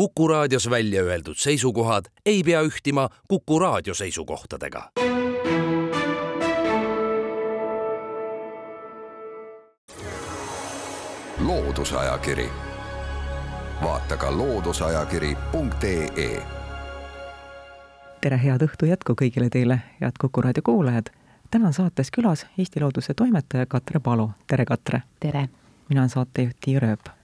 Kuku raadios välja öeldud seisukohad ei pea ühtima Kuku raadio seisukohtadega. loodusajakiri, vaata ka looduseajakiri.ee. tere, head õhtu jätku kõigile teile, head Kuku raadio kuulajad. täna on saates külas Eesti Looduse toimetaja Katre Palo, tere Katre! tere! mina olen saatejuht Tiia Rööp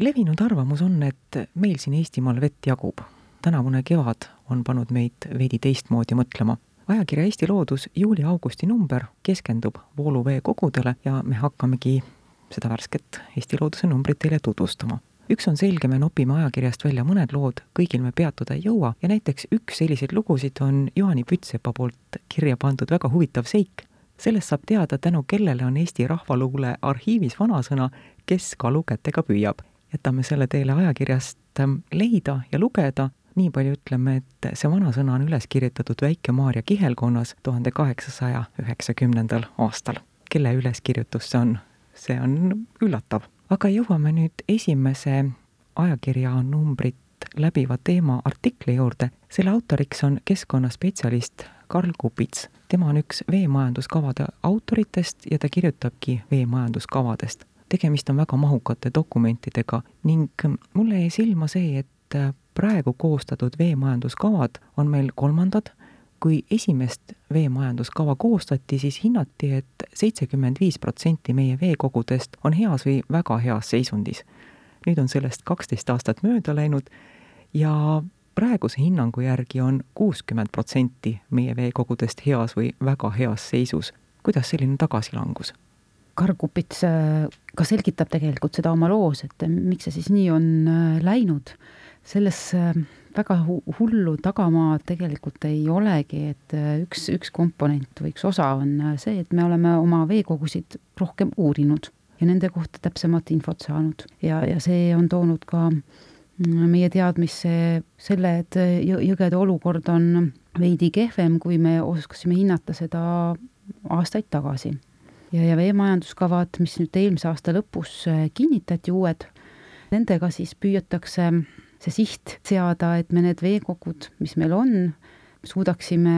levinud arvamus on, et meil siin Eestimaal vett jagub. tänavune kevad on pannud meid veidi teistmoodi mõtlema. ajakirja Eesti Loodus juuli-augusti number keskendub vooluveekogudele ja me hakkamegi seda värsket Eesti Looduse numbrit teile tutvustama. üks on selge, me nopime ajakirjast välja mõned lood, kõigil me peatuda ei jõua ja näiteks üks selliseid lugusid on Juhani Pütsepa poolt kirja pandud väga huvitav seik. sellest saab teada, tänu kellele on Eesti Rahvaluule arhiivis vanasõna, kes kalu kätega püüab jätame selle teile ajakirjast ähm, leida ja lugeda, nii palju ütleme, et see vanasõna on üles kirjutatud Väike-Maarja kihelkonnas tuhande kaheksasaja üheksakümnendal aastal. kelle üleskirjutus see on? see on üllatav. aga jõuame nüüd esimese ajakirja numbrit läbiva teema artikli juurde. selle autoriks on keskkonnaspetsialist Karl Kupits. tema on üks veemajanduskavade autoritest ja ta kirjutabki veemajanduskavadest tegemist on väga mahukate dokumentidega ning mulle jäi silma see, et praegu koostatud veemajanduskavad on meil kolmandad, kui esimest veemajanduskava koostati, siis hinnati et, et seitsekümmend viis protsenti meie veekogudest on heas või väga heas seisundis. nüüd on sellest kaksteist aastat mööda läinud ja praeguse hinnangu järgi on kuuskümmend protsenti meie veekogudest heas või väga heas seisus. kuidas selline tagasilangus? Karg-Kupits äh, ka selgitab tegelikult seda oma loos, et miks see siis nii on äh, läinud. selles äh, väga hullu tagamaad tegelikult ei olegi, et üks, üks komponent või üks osa on see, et me oleme oma veekogusid rohkem uurinud ja nende kohta täpsemat infot saanud ja, ja see on toonud ka mm, meie teadmisse selle, et jõgede olukord on veidi kehvem, kui me oskasime hinnata seda aastaid tagasi ja, ja veemajanduskavad, mis nüüd eelmise aasta lõpus äh, kinnitati, uued, nendega siis püüatakse see siht seada, et me need veekogud, mis meil on, suudaksime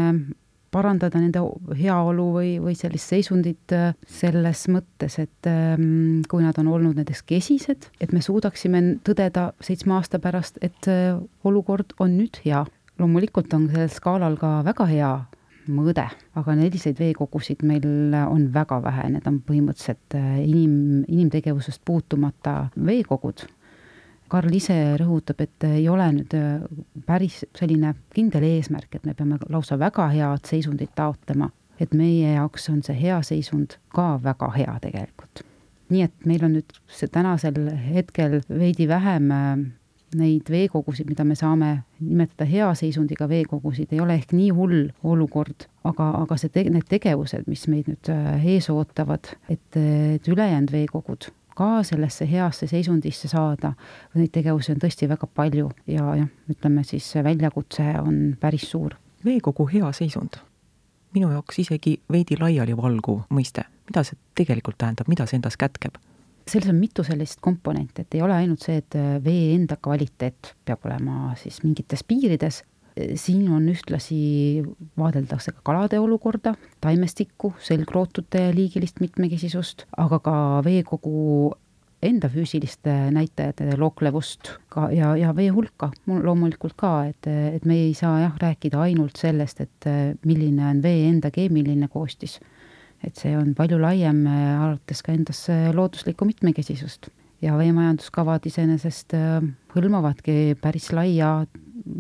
parandada nende heaolu või, või sellist seisundit äh, selles mõttes, et ähm, kui nad on olnud näiteks kesised, et me suudaksime tõdeda seitsme aasta pärast, et äh, olukord on nüüd hea. loomulikult on sellel skaalal ka väga hea mõõde, aga selliseid veekogusid meil on väga vähe, need on põhimõtteliselt äh, inim, inimtegevusest puutumata veekogud. Karl ise rõhutab, et ei ole nüüd äh, päris selline kindel eesmärk, et me peame lausa väga head seisundit taotlema, et meie jaoks on see hea seisund ka väga hea tegelikult. nii et meil on nüüd see tänasel hetkel veidi vähem äh, neid veekogusid, mida me saame nimetada hea seisundiga veekogusid, ei ole ehk nii hull olukord, aga, aga see te-, need tegevused, mis meid nüüd äh, ees ootavad, et, et ülejäänud veekogud ka sellesse heasse seisundisse saada, neid tegevusi on tõesti väga palju ja jah, ütleme siis väljakutse on päris suur. veekogu hea seisund, minu jaoks isegi veidi laialivalguv mõiste, mida see tegelikult tähendab, mida see endas kätkeb selles on mitu sellist komponenti, et ei ole ainult see, et äh, vee enda kvaliteet peab olema siis mingites piirides, siin on ühtlasi, vaadeldakse ka kalade olukorda, taimestikku, selgrootute liigilist mitmekesisust, aga ka veekogu enda füüsiliste näitajate looklevust ka ja, ja vee hulka. Loomulikult ka, et, et me ei saa jah, rääkida ainult sellest, et milline on vee enda keemiline koostis et see on palju laiem, haarates ka endasse looduslikku mitmekesisust. ja veemajanduskavad iseenesest äh, hõlmavadki päris laia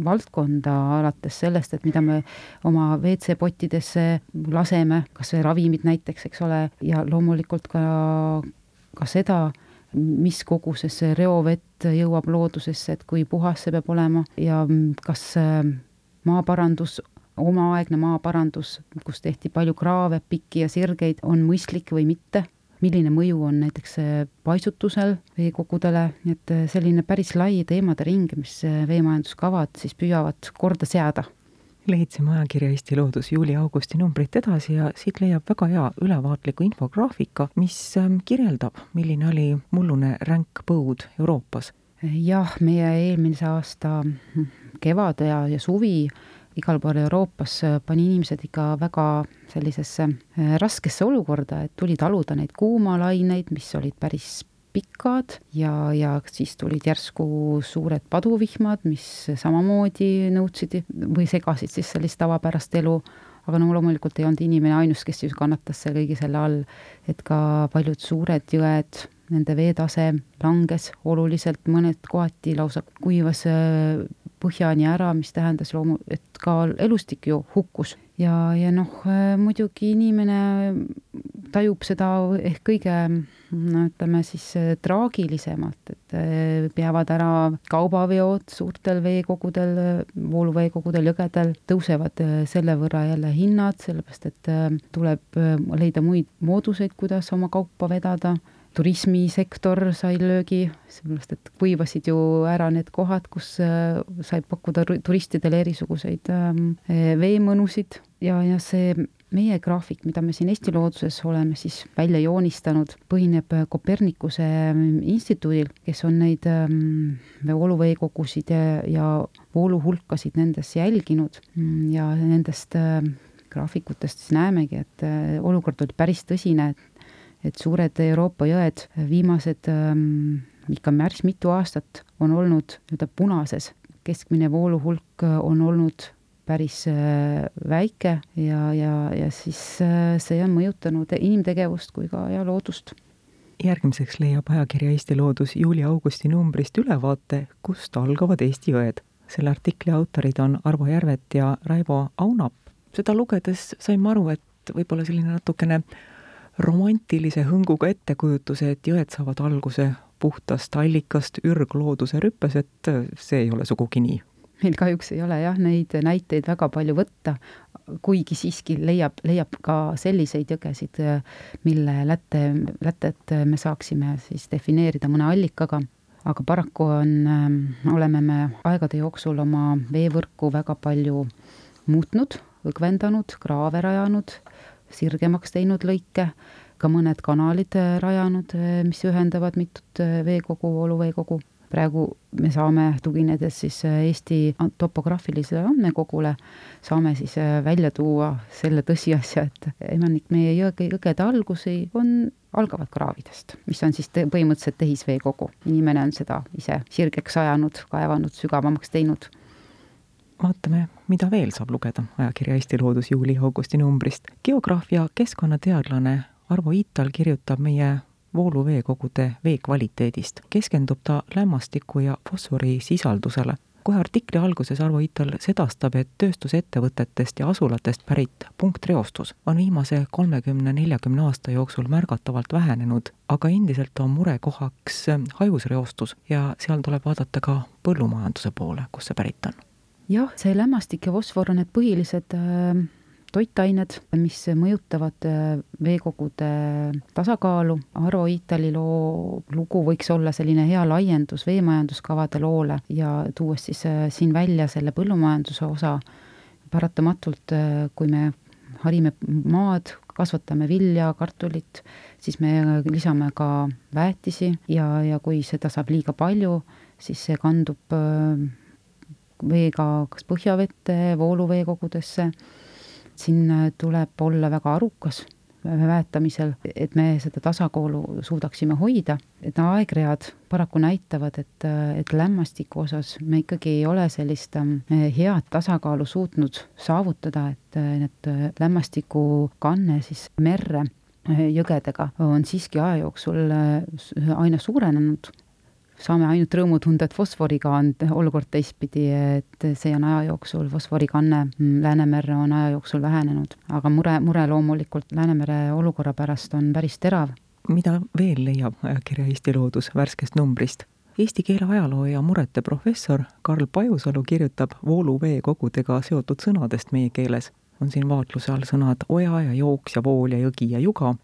valdkonda, alates sellest, et mida me oma WC-pottidesse laseme, kas või ravimid näiteks, eks ole, ja loomulikult ka, ka seda, mis koguses reovett jõuab loodusesse, et kui puhas see peab olema ja kas äh, maaparandus omaaegne maaparandus, kus tehti palju kraave, pikki ja sirgeid, on mõistlik või mitte, milline mõju on näiteks äh, paisutusel veekogudele, et äh, selline päris lai teemade ring, mis äh, veemajanduskavad siis püüavad korda seada. Lehitseme ajakirja Eesti Loodus juuli-augusti numbrit edasi ja siit leiab väga hea ülevaatliku infograafika, mis ähm, kirjeldab, milline oli mullune ränk põud Euroopas. Jah, meie eelmise aasta kevad ja, ja suvi igal pool Euroopas pani inimesed ikka väga sellisesse raskesse olukorda, et tuli taluda neid kuumalaineid, mis olid päris pikad ja, ja siis tulid järsku suured paduvihmad, mis samamoodi nõudsid või segasid siis sellist tavapärast elu, aga no loomulikult ei olnud inimene ainus, kes siis kannatas kõigi selle all, et ka paljud suured jõed, nende veetase langes oluliselt, mõned kohati lausa kuivas äh, põhjani ära, mis tähendas loomu-, et ka elustik ju hukkus. ja, ja noh, äh, muidugi inimene tajub seda ehk kõige no ütleme siis äh, traagilisemalt, et äh, peavad ära kaubaveod suurtel veekogudel, vooluveekogudel, jõgedel, tõusevad selle võrra jälle hinnad, sellepärast et tuleb leida muid mooduseid, kuidas oma kaupa vedada turismisektor sai löögi, sellepärast et kuivasid ju ära need kohad, kus sai pakkuda turistidele erisuguseid ähm, veemõnusid ja, ja see meie graafik, mida me siin Eesti looduses oleme siis välja joonistanud, põhineb Kopernikuse mm, instituudil, kes on neid ähm, vooluveekogusid ja, ja vooluhulkasid nendes jälginud. Mm, ja nendest äh, graafikutest siis näemegi, et äh, olukord oli päris tõsine, et suured Euroopa jõed viimased ähm, ikka päris mitu aastat on olnud nii-öelda punases, keskmine vooluhulk on olnud päris äh, väike ja, ja, ja siis äh, see on mõjutanud inimtegevust kui ka ja loodust. järgmiseks leiab ajakirja Eesti Loodus juuli-augusti numbrist ülevaate, kust algavad Eesti jõed. selle artikli autorid on Arvo Järvet ja Raivo Aunap. seda lugedes sain ma aru, et võib-olla selline natukene romantilise hõnguga ettekujutuse, et jõed saavad alguse puhtast allikast, ürglooduse rüppes, et see ei ole sugugi nii. Meil kahjuks ei ole jah, neid näiteid väga palju võtta, kuigi siiski leiab, leiab ka selliseid jõgesid, mille lätte, lätet me saaksime siis defineerida mõne allikaga, aga paraku on, oleme me aegade jooksul oma veevõrku väga palju muutnud, õgvendanud, kraave rajanud, sirgemaks teinud lõike, ka mõned kanalid rajanud, mis ühendavad mitut veekogu, vooluveekogu praegu me saame, tuginedes siis äh, Eesti topograafilisele andmekogule, saame siis äh, välja tuua selle tõsiasja, et enamik meie jõge, jõgede algusi on, algavad kraavidest, mis on siis te, põhimõtteliselt tehisveekogu. inimene on seda ise sirgeks ajanud, kaevanud, sügavamaks teinud vaatame, mida veel saab lugeda ajakirja Eesti Loodus juuli-augusti numbrist. geograaf ja keskkonnateadlane Arvo Iital kirjutab meie vooluveekogude vee kvaliteedist, keskendub ta lämmastiku ja fosfori sisaldusele. kohe artikli alguses Arvo Ital sedastab, et tööstusettevõtetest ja asulatest pärit punktreostus on viimase kolmekümne-neljakümne aasta jooksul märgatavalt vähenenud, aga endiselt on murekohaks hajusreostus ja seal tuleb vaadata ka põllumajanduse poole, kust see pärit on. Jah, see lämmastik ja fosfor on need põhilised äh toitained, mis mõjutavad äh, veekogude tasakaalu. Arvo Iitali loo lugu võiks olla selline hea laiendus veemajanduskavade loole ja tuues siis äh, siin välja selle põllumajanduse osa, paratamatult äh, kui me harime maad, kasvatame vilja, kartulit, siis me lisame ka väetisi ja, ja kui seda saab liiga palju, siis see kandub veega kas põhjavette, vooluveekogudesse. Siin äh, tuleb olla väga arukas väetamisel, et me seda tasakaalu suudaksime hoida, et aegread paraku näitavad, et, äh, et lämmastiku osas me ikkagi ei ole sellist äh, head tasakaalu suutnud saavutada, et need lämmastikukanne siis merre jõgedega on siiski aja jooksul aina suurenenud saame ainult rõõmu tunda, et fosforiga on olukord teistpidi, et see on aja jooksul, fosforikanne Läänemerre on aja jooksul vähenenud, aga mure, mure loomulikult Läänemere olukorra pärast on päris terav. mida veel leiab ajakirja Eesti Loodus värskest numbrist? Eesti keele ajaloo ja murete professor Karl Pajusalu kirjutab vooluveekogudega seotud sõnadest meie keeles. on siin vaatluse all sõnad oja ja jooks ja vool ja jõgi ja juga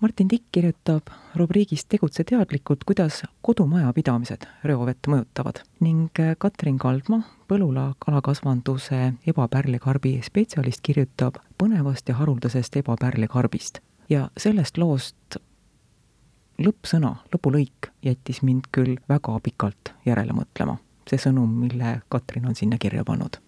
Martin Tikk kirjutab rubriigis Tegutse teadlikult, kuidas kodumajapidamised reovett mõjutavad ning Katrin Kaldma, Põlula kalakasvanduse ebapärlekarbi spetsialist, kirjutab põnevast ja haruldasest ebapärlekarbist. ja sellest loost lõppsõna, lõpulõik jättis mind küll väga pikalt järele mõtlema. see sõnum, mille Katrin on sinna kirja pannud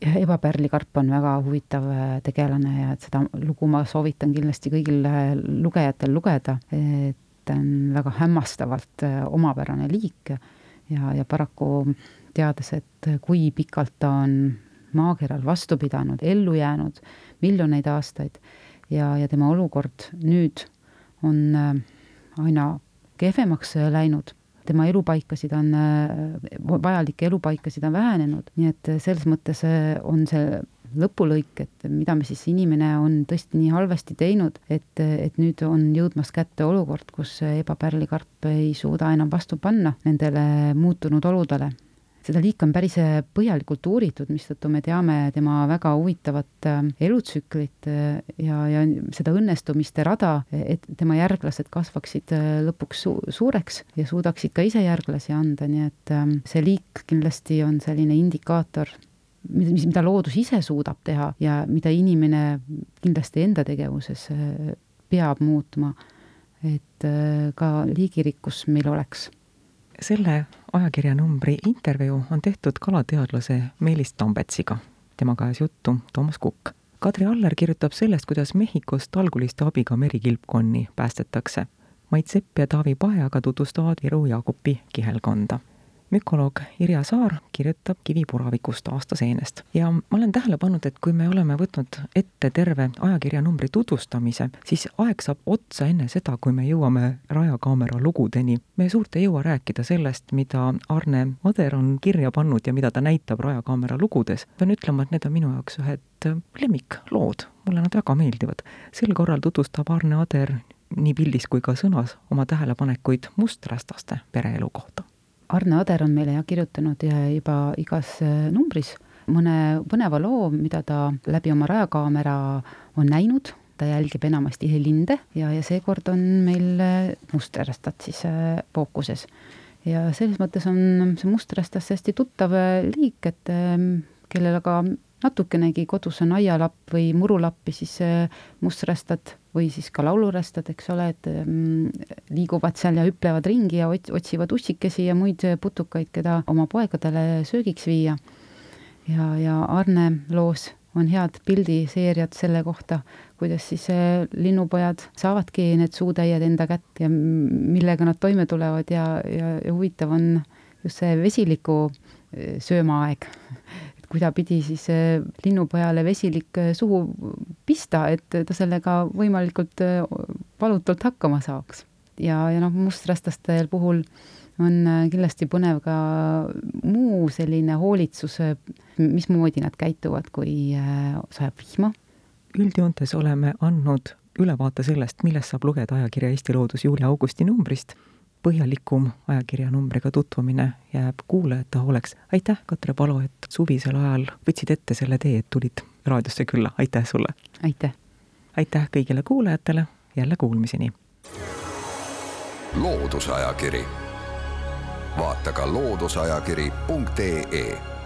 Eba Pärli-Karp on väga huvitav äh, tegelane ja et seda lugu ma soovitan kindlasti kõigil äh, lugejatel lugeda, et ta on väga hämmastavalt äh, omapärane liik ja, ja paraku teades, et kui pikalt ta on maakeral vastu pidanud, ellu jäänud miljoneid aastaid ja, ja tema olukord nüüd on aina kehvemaks läinud tema elupaikasid on, vajalikke elupaikasid on vähenenud, nii et selles mõttes on see lõpulõik, et mida me siis, inimene on tõesti nii halvasti teinud, et, et nüüd on jõudmas kätte olukord, kus ebapärlikarp ei suuda enam vastu panna nendele muutunud oludele seda liiki on päris äh, põhjalikult uuritud, mistõttu me teame tema väga huvitavat äh, elutsüklit äh, ja, ja seda õnnestumiste rada, et tema järglased kasvaksid lõpuks su suureks ja suudaksid ka ise järglasi anda, nii et see liik kindlasti on selline indikaator, mis, mida loodus ise suudab teha ja mida inimene kindlasti enda tegevuses peab muutma, et ka liigirikkus meil oleks. Selle ajakirjanumbri intervjuu on tehtud kalateadlase Meelis Tambetsiga. temaga ajas juttu Toomas Kukk. Kadri Aller kirjutab sellest, kuidas Mehhikos talguliste abiga merikilpkonni päästetakse. Mait Sepp ja Taavi Pae aga tutvustavad Viru Jaagupi kihelkonda mükoloog Irja Saar kirjutab kivipuravikust aastaseenest ja ma olen tähele pannud, et kui me oleme võtnud ette terve ajakirjanumbri tutvustamise, siis aeg saab otsa enne seda, kui me jõuame Rajakaamera lugudeni. me suurt ei jõua rääkida sellest, mida Arne Ader on kirja pannud ja mida ta näitab Rajakaamera lugudes. pean ütlema, et need on minu jaoks ühed lemmiklood, mulle nad väga meeldivad. sel korral tutvustab Arne Ader nii pildis kui ka sõnas oma tähelepanekuid musträstaste pereelu kohta Arne Ader on meile jah kirjutanud juba igas äh, numbris mõne põneva loo, mida ta läbi oma rajakaamera on näinud, ta jälgib enamasti helinde ja, ja seekord on meil äh, musträstad siis äh, fookuses. ja selles mõttes on see musträstas hästi tuttav liik, et ähm, kellel aga natukenegi kodus on aialapp või murulappi, siis musträstad või siis ka laulurästad, eks ole, et mm, liiguvad seal ja hüplevad ringi ja otsivad ussikesi ja muid putukaid, keda oma poegadele söögiks viia. ja, ja Arne loos on head pildiseeriad selle kohta, kuidas siis äh, linnupojad saavadki need suutäied enda kätte ja millega nad toime tulevad ja, ja, ja huvitav on just see vesiliku äh, söömaaeg kuidapidi siis äh, linnupojale vesilik äh, suhu pista, et ta sellega võimalikult äh, valutult hakkama saaks. ja, ja noh, musträstastel puhul on kindlasti põnev ka muu selline hoolitsus, mismoodi nad käituvad, kui sajab vihma. üldjoontes oleme andnud ülevaate sellest, millest saab lugeda ajakirja Eesti Loodus juuli-augusti numbrist põhjalikum ajakirjanumbriga tutvumine jääb kuulajate hooleks. aitäh, Katre Palo, et suvisel ajal võtsid ette selle tee, et tulid raadiosse külla, aitäh sulle! aitäh! aitäh kõigile kuulajatele, jälle kuulmiseni! loodusajakiri, vaata ka looduseajakiri.ee